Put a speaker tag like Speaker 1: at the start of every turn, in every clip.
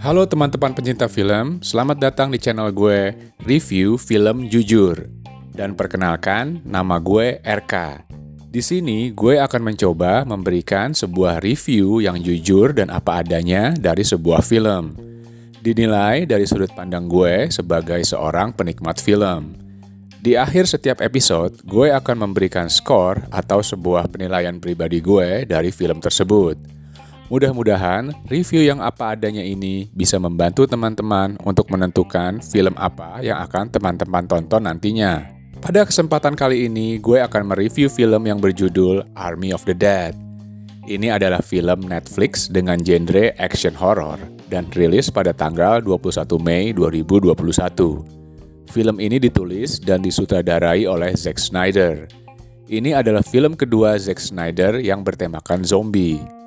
Speaker 1: Halo teman-teman pencinta film, selamat datang di channel gue Review Film Jujur. Dan perkenalkan, nama gue RK. Di sini gue akan mencoba memberikan sebuah review yang jujur dan apa adanya dari sebuah film. Dinilai dari sudut pandang gue sebagai seorang penikmat film. Di akhir setiap episode, gue akan memberikan skor atau sebuah penilaian pribadi gue dari film tersebut. Mudah-mudahan review yang apa adanya ini bisa membantu teman-teman untuk menentukan film apa yang akan teman-teman tonton nantinya. Pada kesempatan kali ini, gue akan mereview film yang berjudul Army of the Dead. Ini adalah film Netflix dengan genre action horror dan rilis pada tanggal 21 Mei 2021. Film ini ditulis dan disutradarai oleh Zack Snyder. Ini adalah film kedua Zack Snyder yang bertemakan zombie.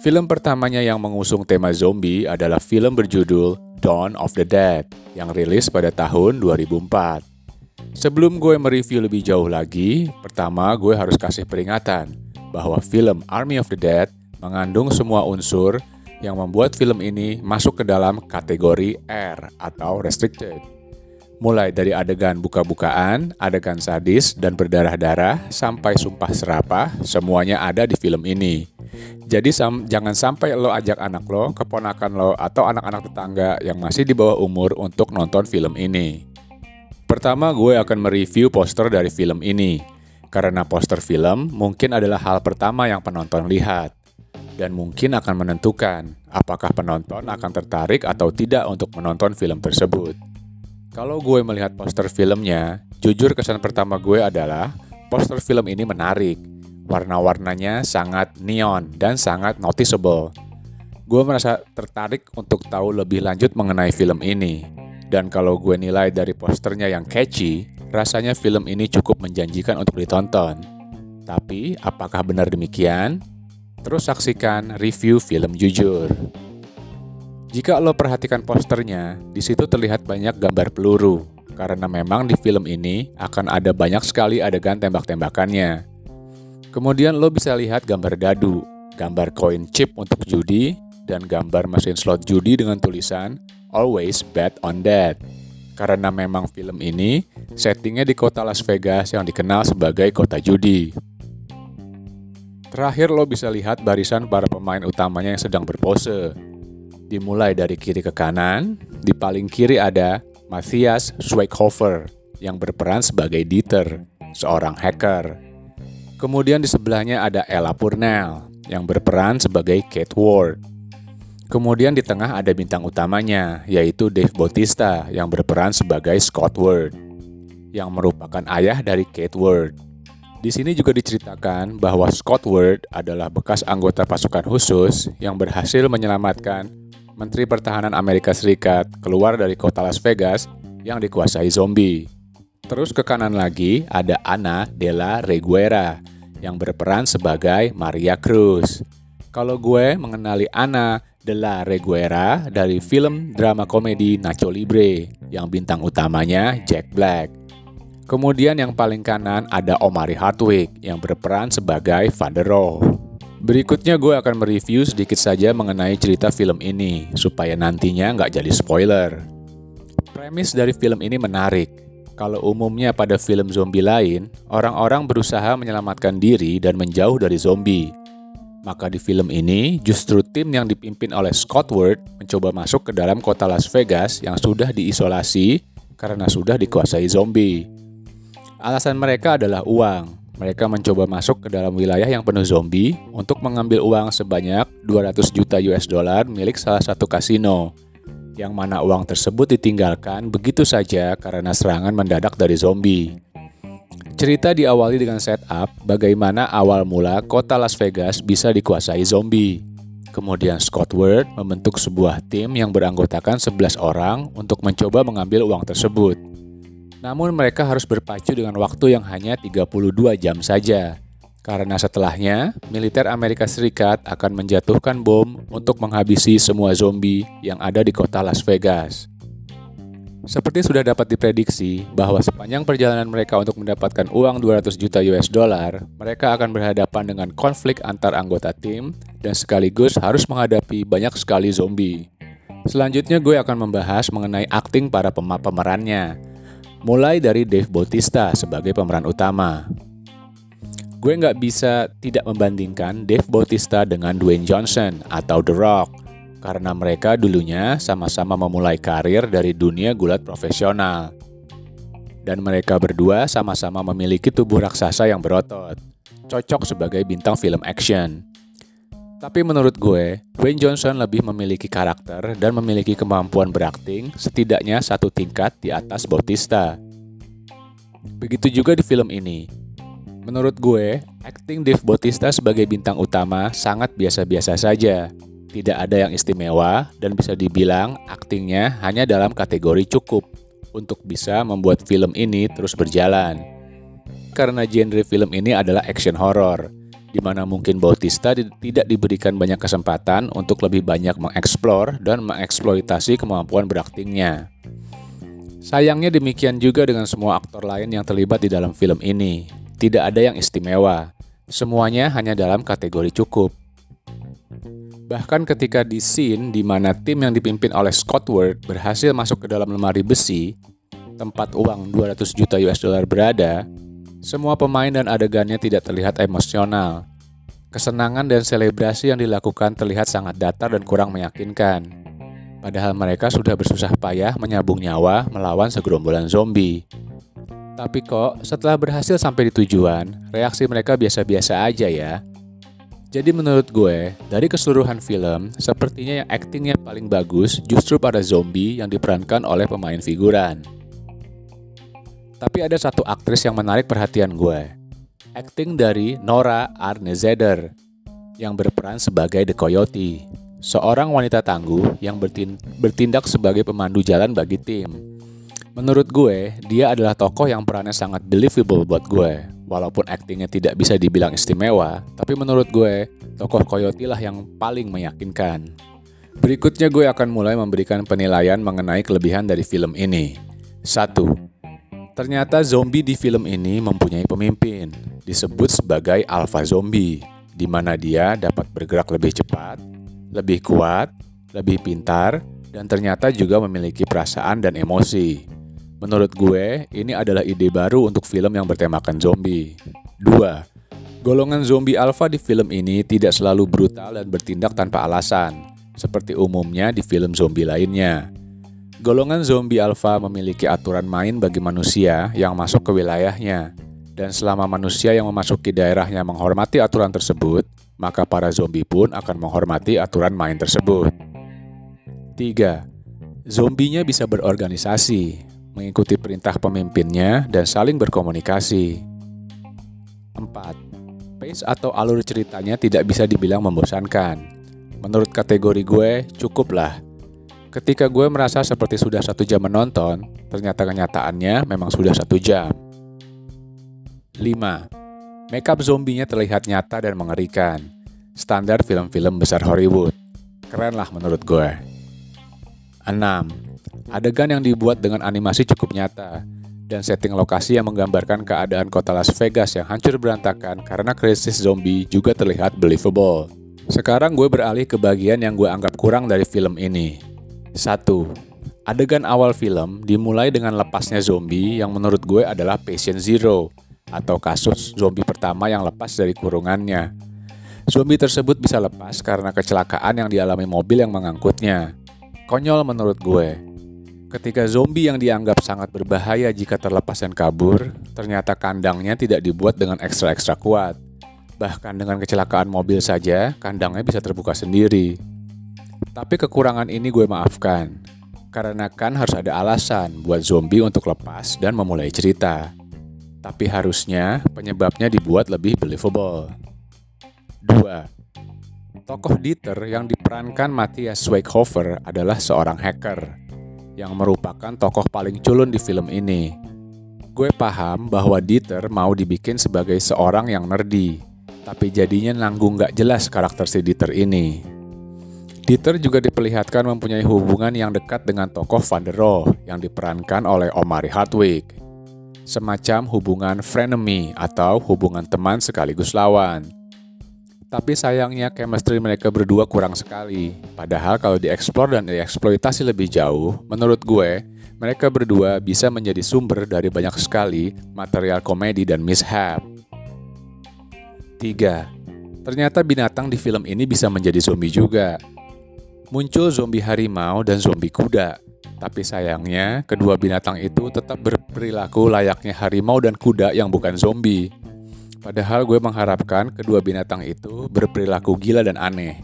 Speaker 1: Film pertamanya yang mengusung tema zombie adalah film berjudul Dawn of the Dead yang rilis pada tahun 2004. Sebelum gue mereview lebih jauh lagi, pertama gue harus kasih peringatan bahwa film Army of the Dead mengandung semua unsur yang membuat film ini masuk ke dalam kategori R atau restricted. Mulai dari adegan buka-bukaan, adegan sadis dan berdarah-darah, sampai sumpah serapah, semuanya ada di film ini. Jadi sam jangan sampai lo ajak anak lo, keponakan lo, atau anak-anak tetangga yang masih di bawah umur untuk nonton film ini. Pertama, gue akan mereview poster dari film ini. Karena poster film mungkin adalah hal pertama yang penonton lihat. Dan mungkin akan menentukan apakah penonton akan tertarik atau tidak untuk menonton film tersebut. Kalau gue melihat poster filmnya, jujur kesan pertama gue adalah poster film ini menarik Warna-warnanya sangat neon dan sangat noticeable. Gue merasa tertarik untuk tahu lebih lanjut mengenai film ini. Dan kalau gue nilai dari posternya yang catchy, rasanya film ini cukup menjanjikan untuk ditonton. Tapi, apakah benar demikian? Terus saksikan review film jujur. Jika lo perhatikan posternya, di situ terlihat banyak gambar peluru, karena memang di film ini akan ada banyak sekali adegan tembak-tembakannya. Kemudian lo bisa lihat gambar dadu, gambar koin chip untuk judi, dan gambar mesin slot judi dengan tulisan Always bet on that. Karena memang film ini settingnya di kota Las Vegas yang dikenal sebagai kota judi. Terakhir lo bisa lihat barisan para pemain utamanya yang sedang berpose. Dimulai dari kiri ke kanan, di paling kiri ada Matthias Schweighofer yang berperan sebagai Dieter, seorang hacker. Kemudian di sebelahnya ada Ella Purnell yang berperan sebagai Kate Ward. Kemudian di tengah ada bintang utamanya, yaitu Dave Bautista yang berperan sebagai Scott Ward, yang merupakan ayah dari Kate Ward. Di sini juga diceritakan bahwa Scott Ward adalah bekas anggota pasukan khusus yang berhasil menyelamatkan Menteri Pertahanan Amerika Serikat keluar dari kota Las Vegas yang dikuasai zombie. Terus ke kanan lagi ada Ana la Reguera yang berperan sebagai Maria Cruz. Kalau gue mengenali Ana la Reguera dari film drama komedi Nacho Libre yang bintang utamanya Jack Black. Kemudian yang paling kanan ada Omari Hardwick yang berperan sebagai Van der Rohe. Berikutnya gue akan mereview sedikit saja mengenai cerita film ini, supaya nantinya nggak jadi spoiler. Premis dari film ini menarik, kalau umumnya pada film zombie lain, orang-orang berusaha menyelamatkan diri dan menjauh dari zombie. Maka di film ini, justru tim yang dipimpin oleh Scott Ward mencoba masuk ke dalam kota Las Vegas yang sudah diisolasi karena sudah dikuasai zombie. Alasan mereka adalah uang. Mereka mencoba masuk ke dalam wilayah yang penuh zombie untuk mengambil uang sebanyak 200 juta US dollar milik salah satu kasino yang mana uang tersebut ditinggalkan begitu saja karena serangan mendadak dari zombie. Cerita diawali dengan setup bagaimana awal mula kota Las Vegas bisa dikuasai zombie. Kemudian Scott Ward membentuk sebuah tim yang beranggotakan 11 orang untuk mencoba mengambil uang tersebut. Namun mereka harus berpacu dengan waktu yang hanya 32 jam saja karena setelahnya, militer Amerika Serikat akan menjatuhkan bom untuk menghabisi semua zombie yang ada di kota Las Vegas. Seperti sudah dapat diprediksi bahwa sepanjang perjalanan mereka untuk mendapatkan uang 200 juta US dollar, mereka akan berhadapan dengan konflik antar anggota tim dan sekaligus harus menghadapi banyak sekali zombie. Selanjutnya gue akan membahas mengenai akting para pem pemerannya. Mulai dari Dave Bautista sebagai pemeran utama. Gue nggak bisa tidak membandingkan Dave Bautista dengan Dwayne Johnson atau The Rock karena mereka dulunya sama-sama memulai karir dari dunia gulat profesional. Dan mereka berdua sama-sama memiliki tubuh raksasa yang berotot, cocok sebagai bintang film action. Tapi menurut gue, Dwayne Johnson lebih memiliki karakter dan memiliki kemampuan berakting setidaknya satu tingkat di atas Bautista. Begitu juga di film ini. Menurut gue, akting Dave Bautista sebagai bintang utama sangat biasa-biasa saja. Tidak ada yang istimewa dan bisa dibilang aktingnya hanya dalam kategori cukup untuk bisa membuat film ini terus berjalan. Karena genre film ini adalah action horror di mana mungkin Bautista tidak diberikan banyak kesempatan untuk lebih banyak mengeksplor dan mengeksploitasi kemampuan beraktingnya. Sayangnya demikian juga dengan semua aktor lain yang terlibat di dalam film ini. Tidak ada yang istimewa. Semuanya hanya dalam kategori cukup. Bahkan ketika di scene di mana tim yang dipimpin oleh Scott Ward berhasil masuk ke dalam lemari besi, tempat uang 200 juta US dollar berada, semua pemain dan adegannya tidak terlihat emosional. Kesenangan dan selebrasi yang dilakukan terlihat sangat datar dan kurang meyakinkan. Padahal mereka sudah bersusah payah menyambung nyawa melawan segerombolan zombie. Tapi kok setelah berhasil sampai di tujuan, reaksi mereka biasa-biasa aja ya. Jadi menurut gue, dari keseluruhan film, sepertinya yang aktingnya paling bagus justru pada zombie yang diperankan oleh pemain figuran. Tapi ada satu aktris yang menarik perhatian gue. Acting dari Nora Arnezeder yang berperan sebagai The Coyote, seorang wanita tangguh yang bertindak sebagai pemandu jalan bagi tim. Menurut gue, dia adalah tokoh yang perannya sangat believable buat gue. Walaupun aktingnya tidak bisa dibilang istimewa, tapi menurut gue, tokoh Coyote lah yang paling meyakinkan. Berikutnya gue akan mulai memberikan penilaian mengenai kelebihan dari film ini. 1. Ternyata zombie di film ini mempunyai pemimpin, disebut sebagai alpha zombie, di mana dia dapat bergerak lebih cepat, lebih kuat, lebih pintar, dan ternyata juga memiliki perasaan dan emosi. Menurut gue, ini adalah ide baru untuk film yang bertemakan zombie. 2. Golongan zombie alpha di film ini tidak selalu brutal dan bertindak tanpa alasan, seperti umumnya di film zombie lainnya. Golongan zombie alpha memiliki aturan main bagi manusia yang masuk ke wilayahnya. Dan selama manusia yang memasuki daerahnya menghormati aturan tersebut, maka para zombie pun akan menghormati aturan main tersebut. 3. Zombinya bisa berorganisasi, mengikuti perintah pemimpinnya, dan saling berkomunikasi. 4. Pace atau alur ceritanya tidak bisa dibilang membosankan. Menurut kategori gue, cukuplah Ketika gue merasa seperti sudah satu jam menonton, ternyata kenyataannya memang sudah satu jam. 5. Makeup zombinya terlihat nyata dan mengerikan. Standar film-film besar Hollywood. Keren lah menurut gue. 6. Adegan yang dibuat dengan animasi cukup nyata dan setting lokasi yang menggambarkan keadaan kota Las Vegas yang hancur berantakan karena krisis zombie juga terlihat believable. Sekarang gue beralih ke bagian yang gue anggap kurang dari film ini, 1. Adegan awal film dimulai dengan lepasnya zombie yang menurut gue adalah patient zero atau kasus zombie pertama yang lepas dari kurungannya. Zombie tersebut bisa lepas karena kecelakaan yang dialami mobil yang mengangkutnya. Konyol menurut gue. Ketika zombie yang dianggap sangat berbahaya jika terlepas dan kabur, ternyata kandangnya tidak dibuat dengan ekstra-ekstra kuat. Bahkan dengan kecelakaan mobil saja, kandangnya bisa terbuka sendiri. Tapi kekurangan ini gue maafkan. Karena kan harus ada alasan buat zombie untuk lepas dan memulai cerita. Tapi harusnya penyebabnya dibuat lebih believable. 2. Tokoh Dieter yang diperankan Matthias Schweighofer adalah seorang hacker yang merupakan tokoh paling culun di film ini. Gue paham bahwa Dieter mau dibikin sebagai seorang yang nerdy, tapi jadinya nanggung gak jelas karakter si Dieter ini. Dieter juga diperlihatkan mempunyai hubungan yang dekat dengan tokoh Van der Rohe yang diperankan oleh Omari Hardwick. Semacam hubungan frenemy atau hubungan teman sekaligus lawan. Tapi sayangnya chemistry mereka berdua kurang sekali. Padahal kalau dieksplor dan dieksploitasi lebih jauh, menurut gue, mereka berdua bisa menjadi sumber dari banyak sekali material komedi dan mishap. 3. Ternyata binatang di film ini bisa menjadi zombie juga. Muncul zombie harimau dan zombie kuda. Tapi sayangnya, kedua binatang itu tetap berperilaku layaknya harimau dan kuda yang bukan zombie. Padahal gue mengharapkan kedua binatang itu berperilaku gila dan aneh.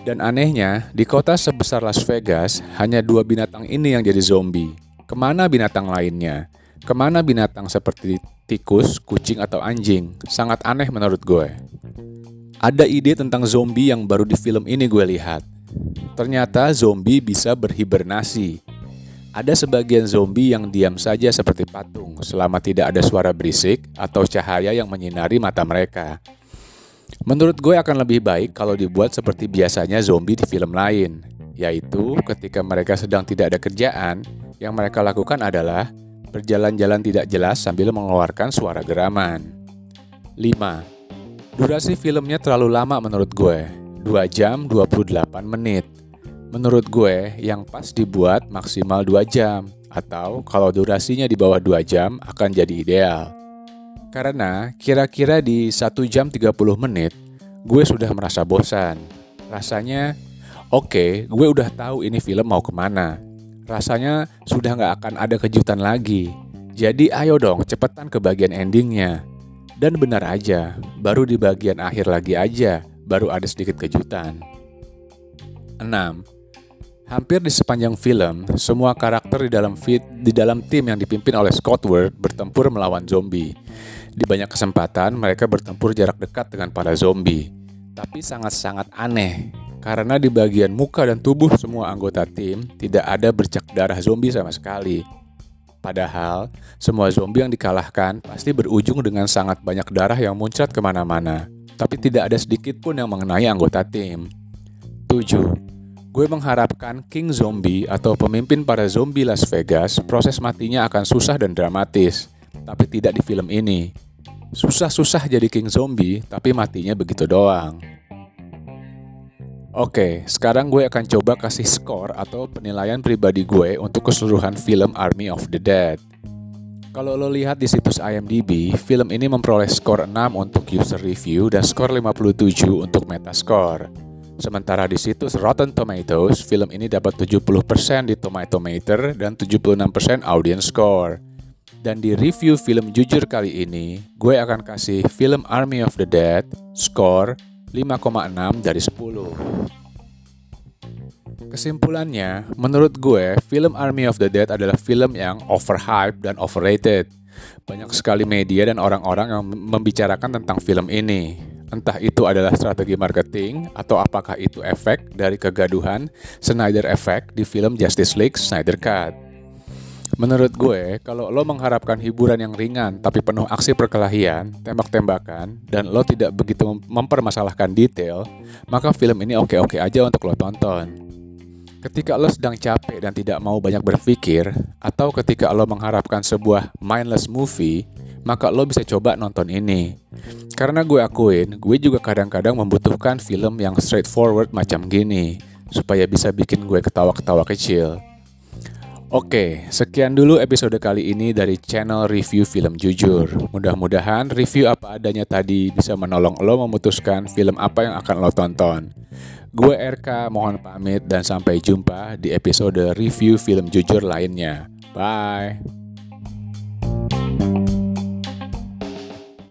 Speaker 1: Dan anehnya, di kota sebesar Las Vegas, hanya dua binatang ini yang jadi zombie. Ke mana binatang lainnya? Ke mana binatang seperti tikus, kucing, atau anjing? Sangat aneh menurut gue. Ada ide tentang zombie yang baru di film ini gue lihat. Ternyata zombie bisa berhibernasi. Ada sebagian zombie yang diam saja seperti patung selama tidak ada suara berisik atau cahaya yang menyinari mata mereka. Menurut gue akan lebih baik kalau dibuat seperti biasanya zombie di film lain, yaitu ketika mereka sedang tidak ada kerjaan, yang mereka lakukan adalah berjalan-jalan tidak jelas sambil mengeluarkan suara geraman. 5. Durasi filmnya terlalu lama menurut gue, 2 jam 28 menit. Menurut gue, yang pas dibuat maksimal 2 jam, atau kalau durasinya di bawah 2 jam akan jadi ideal. Karena kira-kira di 1 jam 30 menit, gue sudah merasa bosan. Rasanya, oke, okay, gue udah tahu ini film mau ke mana. Rasanya sudah nggak akan ada kejutan lagi. Jadi ayo dong, cepetan ke bagian endingnya. Dan benar aja, baru di bagian akhir lagi aja, baru ada sedikit kejutan. 6. Hampir di sepanjang film, semua karakter di dalam fit di dalam tim yang dipimpin oleh Scott Ward bertempur melawan zombie. Di banyak kesempatan mereka bertempur jarak dekat dengan para zombie. Tapi sangat-sangat aneh karena di bagian muka dan tubuh semua anggota tim tidak ada bercak darah zombie sama sekali. Padahal, semua zombie yang dikalahkan pasti berujung dengan sangat banyak darah yang muncrat ke mana-mana. Tapi tidak ada sedikit pun yang mengenai anggota tim. 7. Gue mengharapkan King Zombie atau pemimpin para zombie Las Vegas proses matinya akan susah dan dramatis, tapi tidak di film ini. Susah-susah jadi King Zombie, tapi matinya begitu doang. Oke, sekarang gue akan coba kasih skor atau penilaian pribadi gue untuk keseluruhan film Army of the Dead. Kalau lo lihat di situs IMDb, film ini memperoleh skor 6 untuk user review dan skor 57 untuk metascore. Sementara di situs Rotten Tomatoes, film ini dapat 70% di Tomatometer dan 76% audience score. Dan di review film jujur kali ini, gue akan kasih film Army of the Dead skor 5,6 dari 10. Kesimpulannya, menurut gue, film Army of the Dead adalah film yang overhyped dan overrated. Banyak sekali media dan orang-orang yang membicarakan tentang film ini. Entah itu adalah strategi marketing atau apakah itu efek dari kegaduhan Snyder Effect di film Justice League Snyder Cut. Menurut gue, kalau lo mengharapkan hiburan yang ringan tapi penuh aksi perkelahian, tembak-tembakan, dan lo tidak begitu mempermasalahkan detail, maka film ini oke-oke aja untuk lo tonton. Ketika lo sedang capek dan tidak mau banyak berpikir, atau ketika lo mengharapkan sebuah mindless movie, maka lo bisa coba nonton ini. Karena gue akuin, gue juga kadang-kadang membutuhkan film yang straightforward macam gini, supaya bisa bikin gue ketawa-ketawa kecil. Oke, sekian dulu episode kali ini dari channel review film jujur. Mudah-mudahan review apa adanya tadi bisa menolong lo memutuskan film apa yang akan lo tonton. Gue RK mohon pamit dan sampai jumpa di episode review film jujur lainnya. Bye.